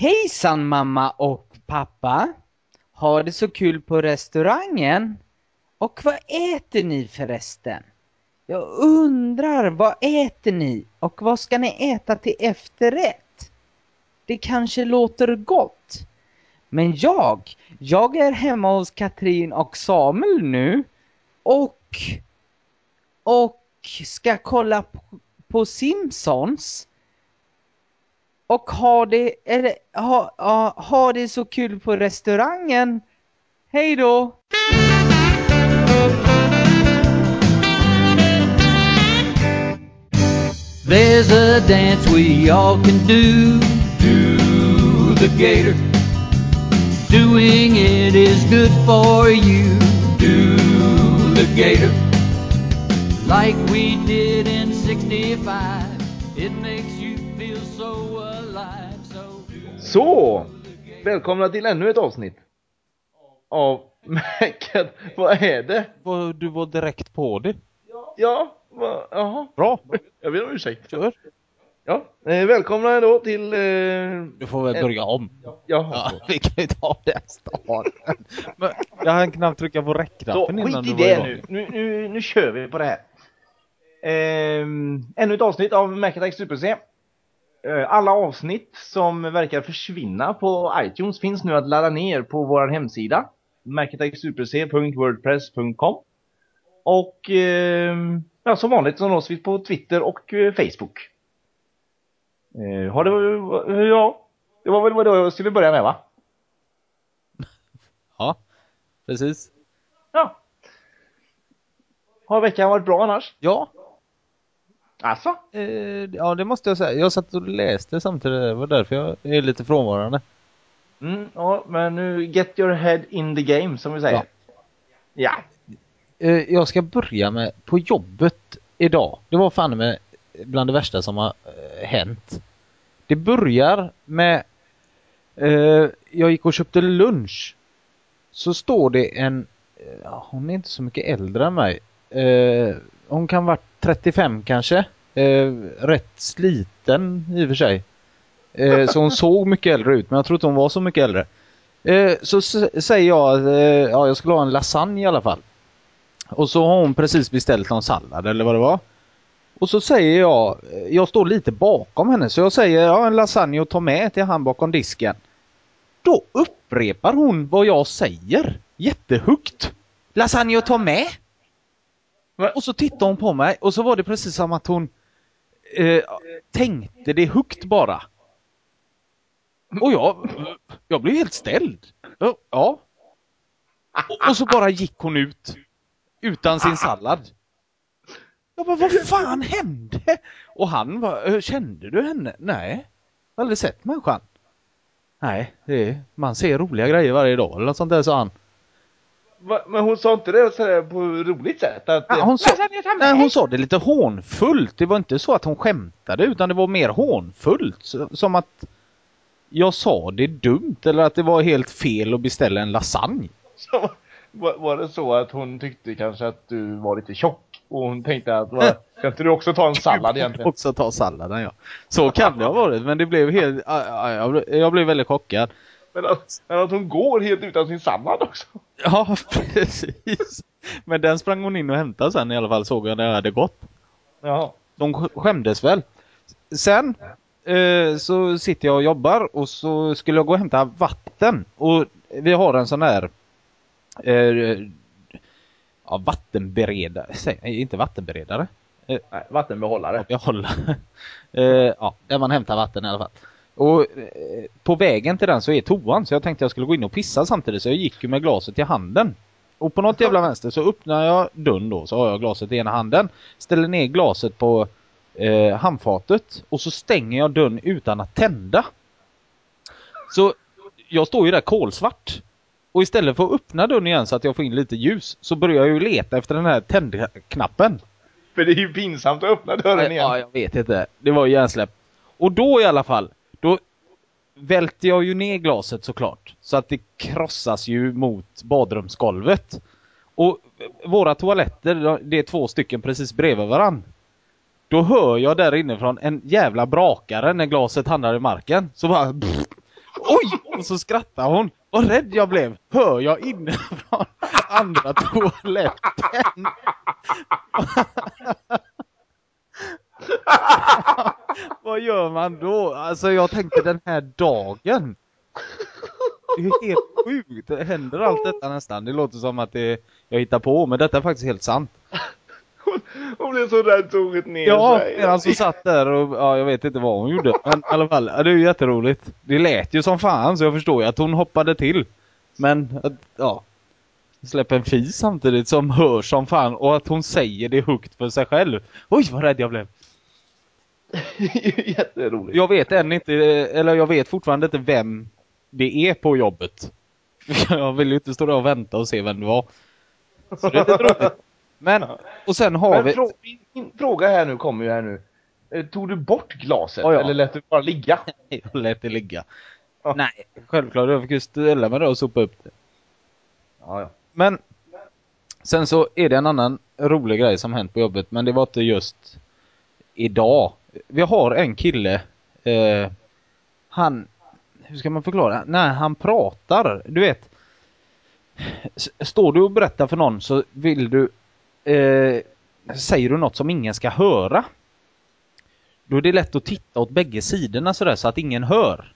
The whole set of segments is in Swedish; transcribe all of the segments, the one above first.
Hejsan mamma och pappa! Har det så kul på restaurangen? Och vad äter ni förresten? Jag undrar, vad äter ni? Och vad ska ni äta till efterrätt? Det kanske låter gott. Men jag, jag är hemma hos Katrin och Samuel nu. Och, och ska kolla på, på Simpsons. Och ha det, eller ha, ha, ha det så kul på restaurangen. Hej då! There's a dance we all can do. Do the gator. Doing it is good for you. Do the gator. Like we did in 65. Så! Välkomna till ännu ett avsnitt. Av Mäcket. Vad är det? Du var direkt på det. Ja, vad, jaha. Bra, Jag ber om ursäkt. kör. Ja, eh, välkomna då till... Eh, Du får väl börja om. jaha. Ja, vi kan ju ta det starten. Men jag hann knappt trycka på räckknappen innan skit i du var det igång. nu. Nu, nu. nu kör vi på det här. Ehm, ännu ett avsnitt av Macattack Super C. Eh, Alla avsnitt som verkar försvinna på iTunes finns nu att ladda ner på vår hemsida. macattacksuperc.wordpress.com Och ehm, ja, som vanligt så nås vi på Twitter och eh, Facebook. Eh, har det, ja, det var väl vad jag skulle börja med va? Ja, precis. Ja. Har veckan varit bra annars? Ja, Alltså? eh, ja det måste jag säga. Jag satt och läste samtidigt. Det var därför jag är lite frånvarande. Mm, ja, men nu get your head in the game som vi säger. Ja. Ja. Eh, jag ska börja med på jobbet idag. Det var fan med bland det värsta som har eh, hänt. Det börjar med eh, jag gick och köpte lunch. Så står det en, eh, hon är inte så mycket äldre än mig. Hon kan vara 35 kanske. Eh, rätt sliten i och för sig. Eh, så hon såg mycket äldre ut men jag tror inte hon var så mycket äldre. Eh, så s- säger jag, eh, ja jag skulle ha en lasagne i alla fall. Och så har hon precis beställt någon sallad eller vad det var. Och så säger jag, eh, jag står lite bakom henne så jag säger ja en lasagne och ta med till han bakom disken. Då upprepar hon vad jag säger jättehögt. Lasagne och ta med? Och så tittar hon på mig och så var det precis som att hon eh, tänkte det högt bara. Och jag, jag blev helt ställd. Ja. Och, så bara gick hon ut. Utan sin sallad. Jag bara, vad fan hände? Och han var, "Eh, kände du henne? Nej. Aldrig sett människan. Nej, är, man ser roliga grejer varje dag eller något sånt där sa han. Va, men hon sa inte det sådär på roligt sätt? Att, Ja, hon, sa, nej, hon sa det lite hånfullt. Det var inte så att hon skämtade utan det var mer hånfullt. Som att jag sa det dumt eller att det var helt fel att beställa en lasagne. Så, var, var det så att hon tyckte kanske att du var lite tjock? Och hon tänkte att, va, kan inte du också ta en sallad egentligen? Också ta salladen ja. Så kan det ha varit men det blev helt, jag blev väldigt chockad. Men att, men att hon går helt utan sin sallad också? Ja precis. Men den sprang hon in och hämtade sen i alla fall såg jag när jag hade gått. Jaha. De sk- skämdes väl. Sen eh, så sitter jag och jobbar och så skulle jag gå och hämta vatten. Och vi har en sån här eh, ja, vattenberedare. Säg, inte vattenberedare. Nej, vattenbehållare. Behållare. eh, ja, där man hämtar vatten i alla fall. Och eh, på vägen till den så är toan så jag tänkte jag skulle gå in och pissa samtidigt så jag gick ju med glaset i handen. Och på något jävla vänster så öppnar jag dörren då så har jag glaset i ena handen. Ställer ner glaset på eh, handfatet och så stänger jag dörren utan att tända. Så jag står ju där kolsvart. Och istället för att öppna dörren igen så att jag får in lite ljus så börjar jag ju leta efter den här tändknappen. För det är ju pinsamt att öppna dörren igen. Ja, jag vet inte. Det var ju hjärnsläpp. Och då i alla fall, Välter jag ju ner glaset såklart. Så att det krossas ju mot badrumsgolvet. Och våra toaletter, det är två stycken precis bredvid varann. Då hör jag där inifrån en jävla brakare när glaset hamnar i marken. Så bara... oj! Och så skrattar hon. Vad rädd jag blev. Hör jag inifrån andra toaletten. Vad gör man då? Alltså jag tänkte den här dagen. Det är helt sjukt. Det händer allt detta nästan. Det låter som att det jag hittar på, men detta är faktiskt helt sant. Hon blev så rädd så hon ner Ja, sig. medan hon satt där och ja, jag vet inte vad hon gjorde. Men i alla fall, ja, det är ju jätteroligt. Det lät ju som fan så jag förstår ju att hon hoppade till. Men, att, ja. Släpper en fis samtidigt som hörs som fan och att hon säger det högt för sig själv. Oj vad rädd jag blev. Jätteroligt. Jag vet än inte, eller jag vet fortfarande inte vem det är på jobbet. Jag vill ju inte stå där och vänta och se vem det var. Så det är lite roligt. Men, och sen har Men vi... frå min, fråga här nu kommer ju här nu. Eh, Tog du bort glaset Ja, ja. eller lät du bara ligga? Jag lät det ligga. Ja. Nej, självklart. Jag fick ju ställa mig där och sopa upp det. Ja, ja. Men sen så är det en annan rolig grej som hänt på jobbet, men det var inte just idag. Vi har en kille, eh, han, hur ska man förklara? När han pratar, du vet. Står du och berättar för någon så vill du, eh, säger du något som ingen ska höra. Då är det lätt att titta åt bägge sidorna sådär så att ingen hör.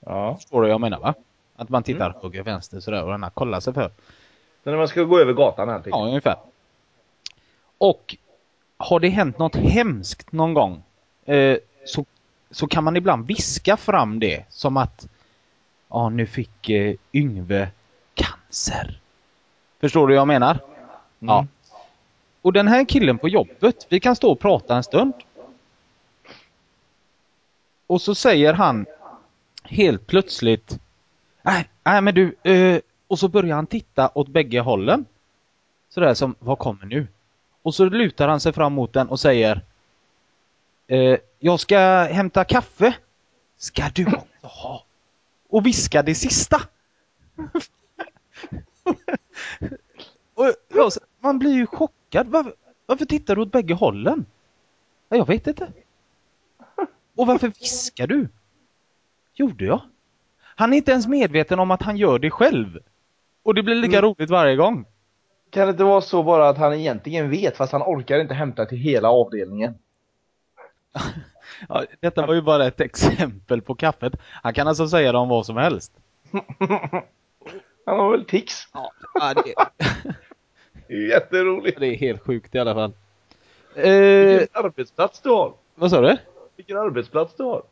ja. Förstår du vad jag menar va? Att man tittar höger, vänster sådär och den här kollar sig för. Så när man ska gå över gatan här. Ja, ungefär. Och har det hänt något hemskt någon gång eh, så, så kan man ibland viska fram det som att ja, nu fick eh, Yngve cancer. Förstår du vad jag menar? Ja. Och den här killen på jobbet, vi kan stå och prata en stund. Och så säger han helt plötsligt Nej, nej men du, eh, och så börjar han titta åt bägge hållen. Sådär som, vad kommer nu? Och så lutar han sig fram mot den och säger eh, Jag ska hämta kaffe. Ska du också ha? Och viska det sista. och, ja, man blir ju chockad. Varför, varför tittar du åt bägge hållen? Ja, jag vet inte. Och varför viskar du? Gjorde jag? Han är inte ens medveten om att han gör det själv. Och det blir lika roligt varje gång. Kan det inte vara så bara att han egentligen vet fast han orkar inte hämta till hela avdelningen? Ja, detta var ju bara ett exempel på kaffet. Han kan alltså säga det om vad som helst. Han har väl tics? Ja, det, Det är jätteroligt. det är helt sjukt i alla fall. Eh, Vilken arbetsplats du har. vad sa du? Vilken arbetsplats du har.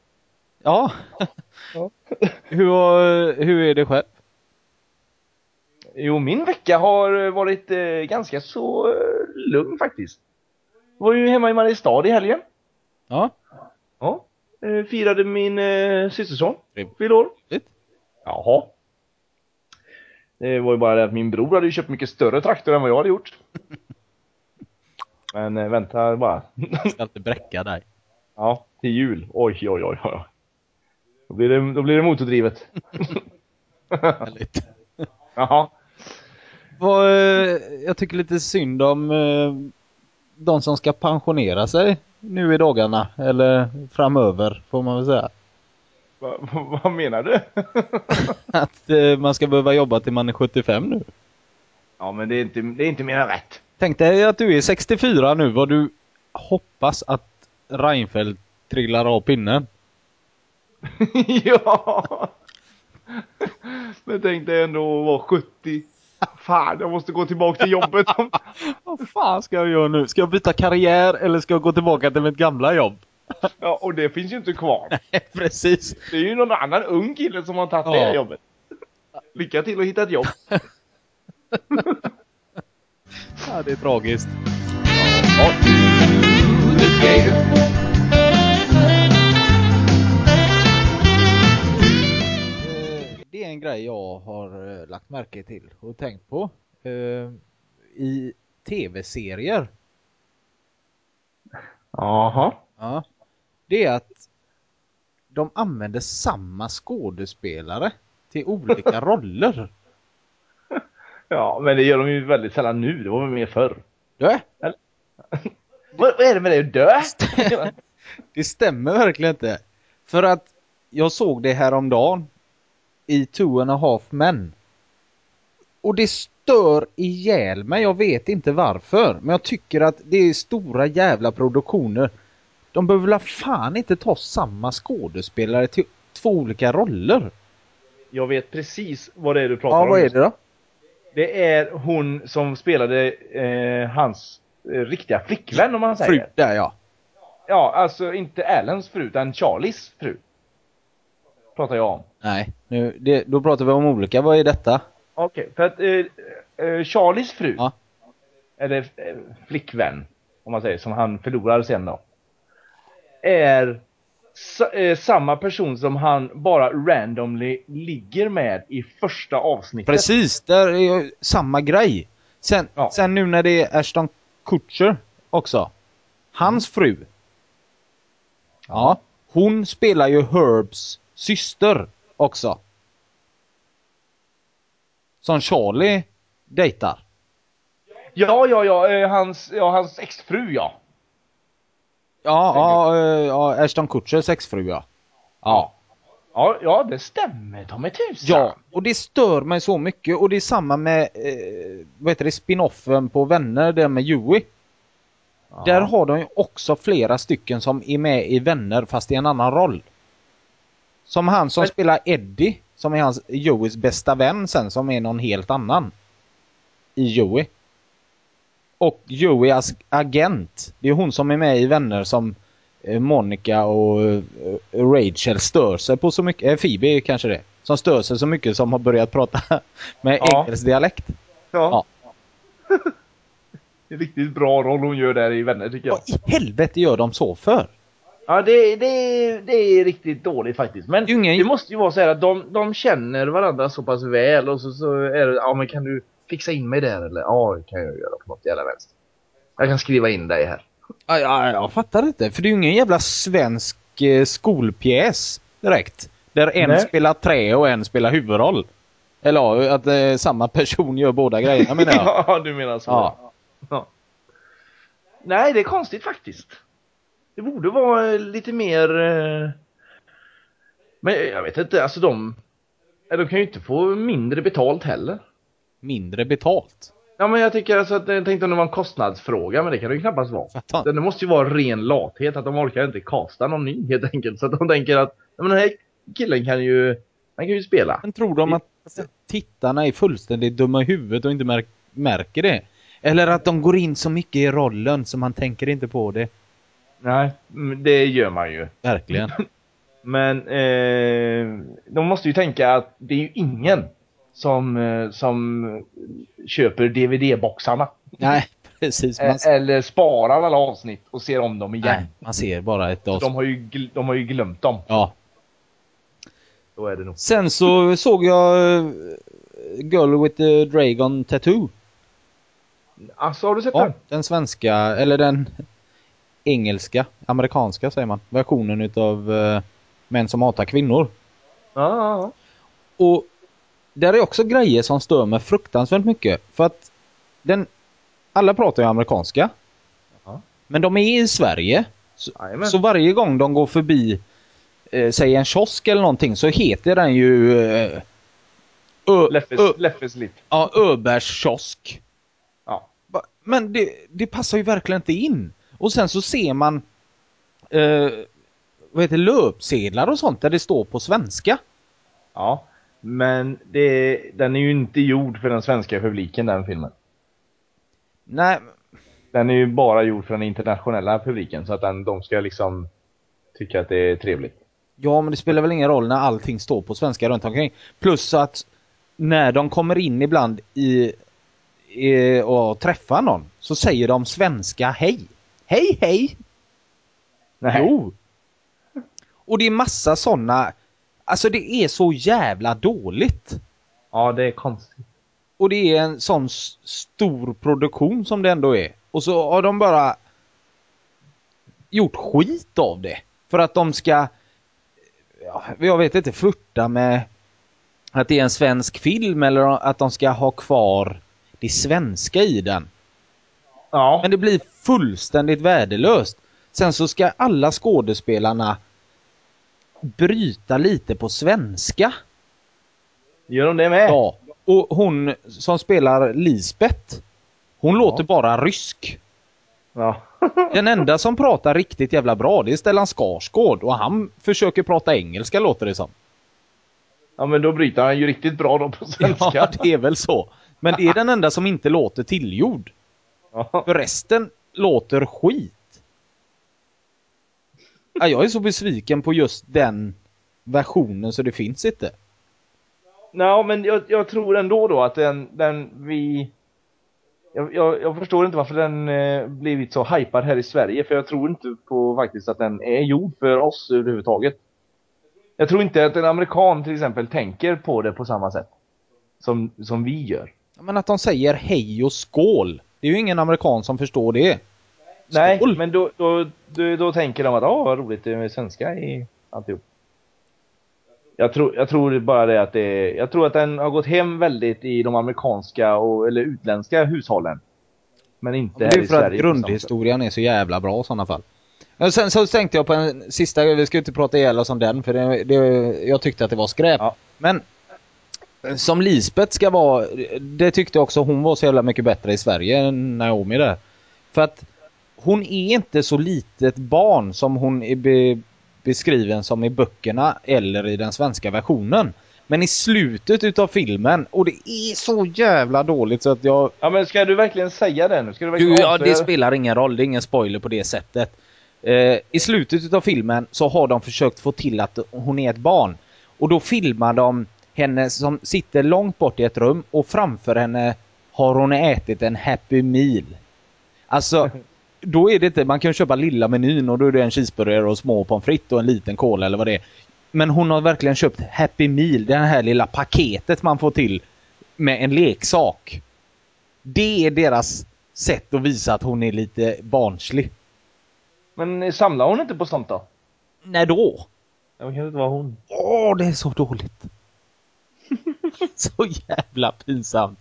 Ja. Ja. hur, hur är det själv? Jo, min vecka har varit eh, ganska så eh, lugn faktiskt. Var ju hemma i Mariestad i helgen. Ja. Ja. Eh, firade min eh, systerson. Fyllde år. Jaha. Det var ju bara det att min bror hade ju köpt mycket större traktor än vad jag hade gjort. Men eh, vänta bara. Jag ska inte bräcka dig. ja, till jul. Oj, oj, oj, oj. Då blir det, då blir det motordrivet. Härligt. Jaha. Vad, eh, jag tycker lite synd om eh, de som ska pensionera sig nu i dagarna. Eller framöver får man väl säga. Va, va, vad menar du? Att eh, man ska behöva jobba till man är 75 nu. ja, men det är inte, det är inte mer rätt. Tänk dig att du är 64 nu, vad du hoppas att Reinfeldt trillar av pinnen. ja. Men tänk dig ändå att vara 70. Fan, jag måste gå tillbaka till jobbet. Vad fan ska jag göra nu? Ska jag byta karriär eller ska jag gå tillbaka till mitt gamla jobb? ja, och det finns ju inte kvar. Precis. Det är ju någon annan ung kille som har tagit Ja. det här jobbet. Lycka till att hitta ett jobb. Ja, det är tragiskt. Ja. Är en grej jag har eh, lagt märke till och tänkt på. Eh, I tv-serier. Jaha. Ja. Det är att de använder samma skådespelare till olika roller. Ja, men det gör de ju väldigt sällan nu. Det var väl mer förr. Ja, Vad, vad är det med dig att dö? det stämmer verkligen inte. För att jag såg det här om dagen i Two and a half men. Och det stör ihjäl mig, jag vet inte varför. Men jag tycker att det är stora jävla produktioner. De behöver väl fan inte ta samma skådespelare till två olika roller. Jag vet precis vad det är du pratar Ja, om. vad är det då? Det är hon som spelade eh, hans eh, riktiga flickvän om man säger. Fru, där ja. Ja, alltså inte Allens fru utan Charlies fru. Pratar jag om. Nej, nu, det, då pratar vi om olika. Vad är detta? Okej, för att eh, eh, Charlies fru, Ja. eller eh, flickvän, om man säger, som han förlorar sen då. Är eh, samma person som han bara randomly ligger med i första avsnittet. Precis, där är ju samma grej. Sen, Ja. sen nu när det är Ashton Kutcher också. Hans fru. Ja. Hon spelar ju Herbs syster också. Som Charlie dejtar. Ja, ja, ja, eh, hans, ja, hans exfru ja. Ja, ja, eh, ja Ashton Kutchers exfru ja. Ja. Ja, ja det stämmer ta mig tusan. Ja, och det stör mig så mycket och det är samma med, eh, vad heter det, spinoffen på Vänner, det med Joey. Ja. Där har de ju också flera stycken som är med i Vänner fast i en annan roll. Som han som Men- spelar Eddie, som är hans Joeys bästa vän sen, som är någon helt annan. I Joey. Och Joeys agent, det är hon som är med i Vänner som eh, Monica och eh, Rachel stör sig på så mycket, eh, Phoebe kanske det, som stör sig så mycket som har börjat prata med Ja. engelsk dialekt. Ja. Det är riktigt bra roll hon gör där i Vänner tycker jag. Vad i helvete gör de så för? Ja, det, det, det är riktigt dåligt faktiskt. Men ingen- det måste ju vara så här att de, de känner varandra så pass väl och så, så är det, ja men kan du fixa in mig där eller? Ja, det kan jag göra på något jävla vänster. Jag kan skriva in dig här. Ja, ja, jag fattar inte. För det är ju ingen jävla svensk eh, skolpjäs direkt. Där en Nej. spelar trä och en spelar huvudroll. Eller ja, att eh, samma person gör båda grejerna menar jag. Ja, du menar så. Ja. Ja. Nej, det är konstigt faktiskt. Det borde vara eh, lite mer... eh, Men jag vet inte, alltså de... De kan ju inte få mindre betalt heller. Mindre betalt. Ja men jag tycker alltså att jag tänkte om det var en kostnadsfråga men det kan det ju knappast vara. Fattar. Det måste ju vara ren lathet att de orkar inte kasta någon ny helt enkelt. Så att de tänker att men den här killen kan ju, han kan ju spela. Men tror de att tittarna är fullständigt dumma i huvudet och inte märk märker det? Eller att de går in så mycket i rollen så man tänker inte på det? Nej, det gör man ju. Verkligen. Men eh, de måste ju tänka att det är ju ingen som, eh, som köper DVD-boxarna. Nej, precis. Man, Eh, Eller sparar alla avsnitt och ser om dem igen. nej, man ser bara ett avsnitt. De har, ju, de har ju glömt dem. Ja. Då är det nog. Sen så såg jag eh, Girl with the Dragon Tattoo. Alltså har du sett Ja, den? den svenska, eller den engelska, amerikanska säger man, versionen utav uh, Män som hatar kvinnor. Ja, ja, ja. Och där är också grejer som stör mig fruktansvärt mycket. För att den, alla pratar ju amerikanska. Ja. Men de är i Sverige. Så, så varje gång de går förbi, eh, säg en kiosk eller någonting, så heter den ju eh, Ö, Leffes, Ö, Leffes ja, Öbergs kiosk. Ja. Men det, det passar ju verkligen inte in. Och sen så ser man eh, vad heter löpsedlar och sånt där det står på svenska. Ja. Men det, den är ju inte gjord för den svenska publiken den filmen. Nej, Den är ju bara gjord för den internationella publiken så att den, de ska liksom tycka att det är trevligt. ja men det spelar väl ingen roll när allting står på svenska runt omkring. Plus att när de kommer in ibland i, i och träffar någon så säger de svenska hej. Hej hej! Nej. Jo! Och det är massa sådana, alltså det är så jävla dåligt. Ja, det är konstigt. Och det är en sån stor produktion som det ändå är. Och så har de bara gjort skit av det. För att de ska, ja, jag vet inte, flirta med att det är en svensk film eller att de ska ha kvar det svenska i den. Ja. Men det blir fullständigt värdelöst. Sen så ska alla skådespelarna bryta lite på svenska. Gör de det med? Ja. Och hon som spelar Lisbeth, hon låter bara rysk. Ja. Den enda som pratar riktigt jävla bra det är Stellan Skarsgård och han försöker prata engelska låter det som. ja, men då bryter han ju riktigt bra då på svenska. Ja, det är väl så. Men det är den enda som inte låter tillgjord. Ja. För resten låter skit. Ja, jag är så besviken på just den versionen så det finns inte. Nej, men jag, jag tror ändå då att den, den vi... Jag, jag, jag förstår inte varför den eh, blivit så hypad här i Sverige, för jag tror inte på faktiskt att den är gjord för oss överhuvudtaget. Jag tror inte att en amerikan till exempel tänker på det på samma sätt. Som, som vi gör. Men att de säger hej och skål. Det är ju ingen amerikan som förstår det. Nej, Skål. men då, då, då, då tänker de att åh vad roligt det är med svenska i alltihop. Jag tror, jag tror bara det att det är, jag tror att den har gått hem väldigt i de amerikanska och, eller utländska hushållen. Men inte Det här är i för att Sverige. grundhistorien är så jävla bra i sådana fall. Men sen så tänkte jag på en sista, vi ska inte prata ihjäl oss om den för det, det, jag tyckte att det var skräp. Ja. Men som Lisbeth ska vara, det tyckte jag också hon var så jävla mycket bättre i Sverige än Naomi där. För att hon är inte så litet barn som hon är be, beskriven som i böckerna eller i den svenska versionen. Men i slutet utav filmen, och det är så jävla dåligt så att jag Ja men ska du verkligen säga det nu? Ska du verkligen du, ja, det spelar ingen roll. Det är ingen spoiler på det sättet. Eh, I slutet av filmen så har de försökt få till att hon är ett barn. Och då filmar de henne som sitter långt bort i ett rum och framför henne har hon ätit en Happy Meal. Alltså, då är det inte, man kan köpa lilla menyn och då är det en cheeseburgare och små pommes frites och en liten cola eller vad det är. Men hon har verkligen köpt Happy Meal, det här lilla paketet man får till med en leksak. Det är deras sätt att visa att hon är lite barnslig. Men samlar hon inte på sånt då? När då? Det kan inte vara hon. Åh, det är så dåligt. så jävla pinsamt.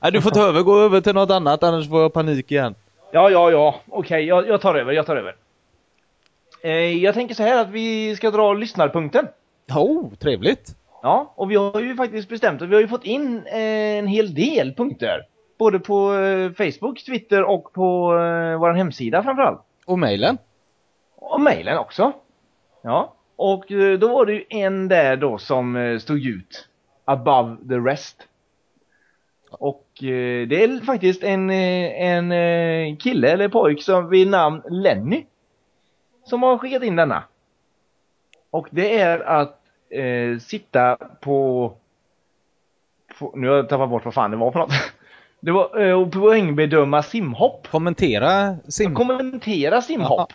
Nej, du får ta över, gå över till något annat annars får jag panik igen. Ja, ja, ja. Okej, jag, jag tar över, jag tar över. Eh, jag tänker så här att vi ska dra lyssnarpunkten. Oh, trevligt. Ja, och vi har ju faktiskt bestämt att vi har ju fått in eh, en hel del punkter. Både på eh, Facebook, Twitter och på eh, vår hemsida framförallt. Och mejlen? Och mejlen också. Ja, och eh, då var det ju en där då som stod ut. Above the rest. Och eh, det är faktiskt en, eh, en eh, kille eller pojk som vid namn Lenny. Som har skickat in denna. Och det är att eh, sitta på, på... Nu har jag tappat bort vad fan det var för något. Det var eh, att poängbedöma simhopp. Kommentera sim... Kommentera simhopp.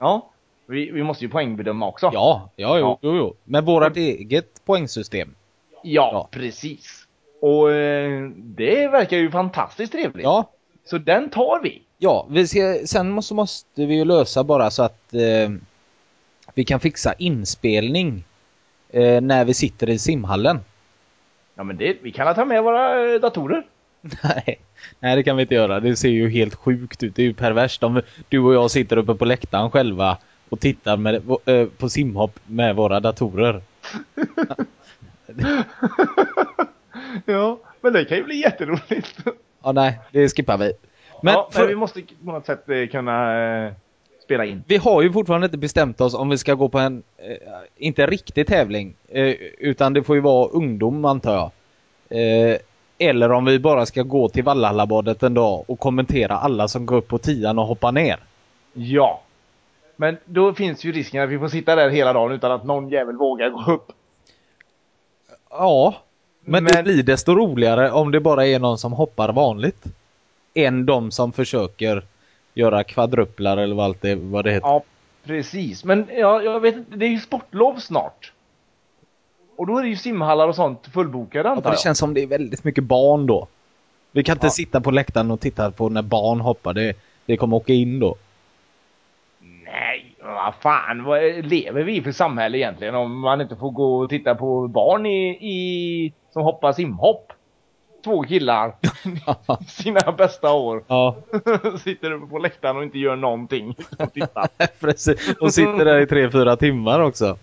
Ja. Vi, vi måste ju poängbedöma också. Ja, ja, jo, Ja. jo, jo. Med vårat eget poängsystem. Ja, Ja. precis. Och eh, det verkar ju fantastiskt trevligt. Ja, Så den tar vi. ja. Vi ska, sen måste, måste vi ju lösa bara så att eh, vi kan fixa inspelning eh, när vi sitter i simhallen. Ja men det, vi kan ta med våra eh, datorer. Nej, nej det kan vi inte göra. Det ser ju helt sjukt ut. Det är ju perverst om du och jag sitter uppe på läktaren själva och tittar med, eh, på simhopp med våra datorer. ja, men det kan ju bli jätteroligt. Ja, nej, det skippar vi. Men, ja, för, men vi måste på något sätt eh, kunna eh, spela in. vi har ju fortfarande inte bestämt oss om vi ska gå på en, eh, inte riktig tävling, eh, utan det får ju vara ungdom antar jag. Eh, eller om vi bara ska gå till Valhallabadet en dag och kommentera alla som går upp på tian och hoppar ner. Ja. Men då finns ju risken att vi får sitta där hela dagen utan att någon jävel vågar gå upp. Ja, men, det Men- blir desto roligare om det bara är någon som hoppar vanligt. Än de som försöker göra kvadruplar eller vad, allt det, vad det heter. Ja, precis. Men ja, jag vet inte, det är ju sportlov snart. Och då är det ju simhallar och sånt fullbokade Ja, antar för det jag. känns som det är väldigt mycket barn då. Vi kan inte Ja. sitta på läktaren och titta på när barn hoppar. Det, det kommer åka in då. Nej, vad fan, vad lever vi för samhälle egentligen om man inte får gå och titta på barn i, i som hoppar simhopp? Två killar, sina bästa år, ja, sitter på läktaren och inte gör någonting. Och tittar. precis. Och sitter där i tre, fyra timmar också.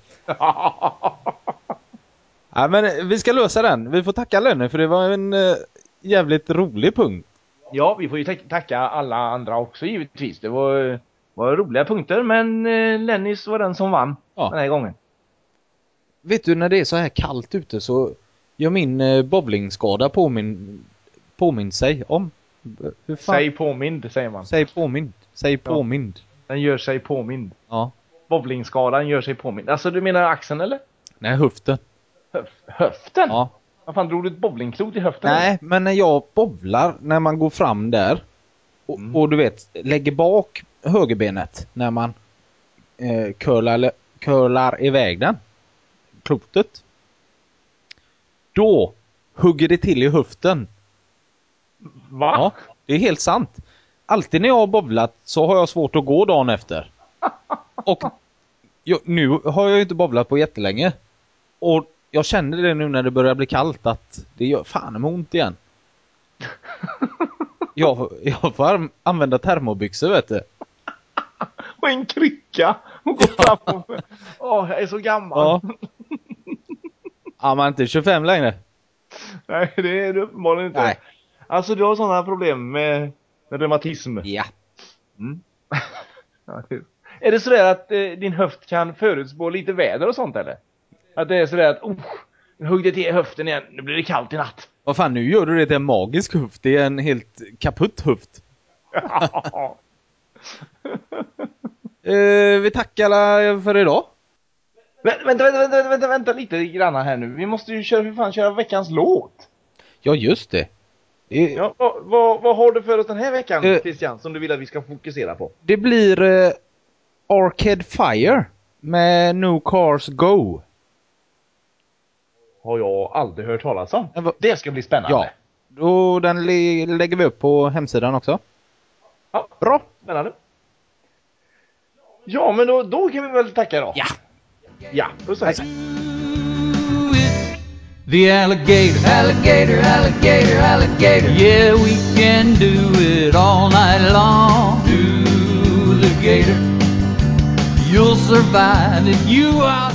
Ja, men vi ska lösa den. Vi får tacka Lenny för det var en eh, jävligt rolig punkt. Ja, vi får ju tack- tacka alla andra också givetvis. Det var, var roliga punkter men eh, Lennys var den som vann Ja. den här gången. Vet du när det är så här kallt ute så gör min eh, bowlingskada påmin, påminn sig om. Hur fan? Säg påmind säger man. Säg påmind. Säg påmind. Den gör sig påmind. Ja. Bowlingskadan gör sig påmind. Alltså du menar axeln eller? Nej, höften. Höf höften? Ja. Vad fan drog du ett bowlingklot i höften? Nej, men när jag bowlar, när man går fram där och, Mm. och du vet, lägger bak högerbenet när man eh, curlar, curlar iväg den, klotet. Då hugger det till i höften. Va? Ja, det är helt sant. Alltid när jag har bowlat så har jag svårt att gå dagen efter. Och jag, nu har jag inte bowlat på jättelänge. Och jag känner det nu när det börjar bli kallt att det gör fan med ont igen. Jag, jag får an- använda termobyxor vet du. En krycka! Och gå fram och... Åh, jag är så gammal. Ja. Ja, man är inte 25 längre. Nej, det är du uppenbarligen inte. Nej. Alltså du har sådana problem med, med reumatism. Ja. Mm. Ja, det- är det sådär att eh, din höft kan förutspå lite väder och sånt eller? Att det är sådär att oh, nu högg det till i höften igen, nu blir det kallt i natt. Vad fan, nu gör du det till en magisk höft. Det är en helt kaputt höft. Eh, vi tackar alla för idag. Vä- vänta, vänta, vänta, vänta, vänta lite granna här nu. Vi måste ju köra, för fan köra veckans låt. Ja, just det. Det, Ja, vad, vad, vad har du för oss den här veckan Eh. Christian, som du vill att vi ska fokusera på? det blir eh, Arcade Fire med No Cars Go. Har jag aldrig hört talas om. Det ska bli spännande. Ja. Och den lä- lägger vi upp på hemsidan också. Ja. Bra. Spännande. Ja, men då, då kan vi väl tacka då. Ja. Ja, puss och hej. The alligator, alligator, alligator, alligator. Yeah, we can do it all night long. Do the gator. You'll survive if you are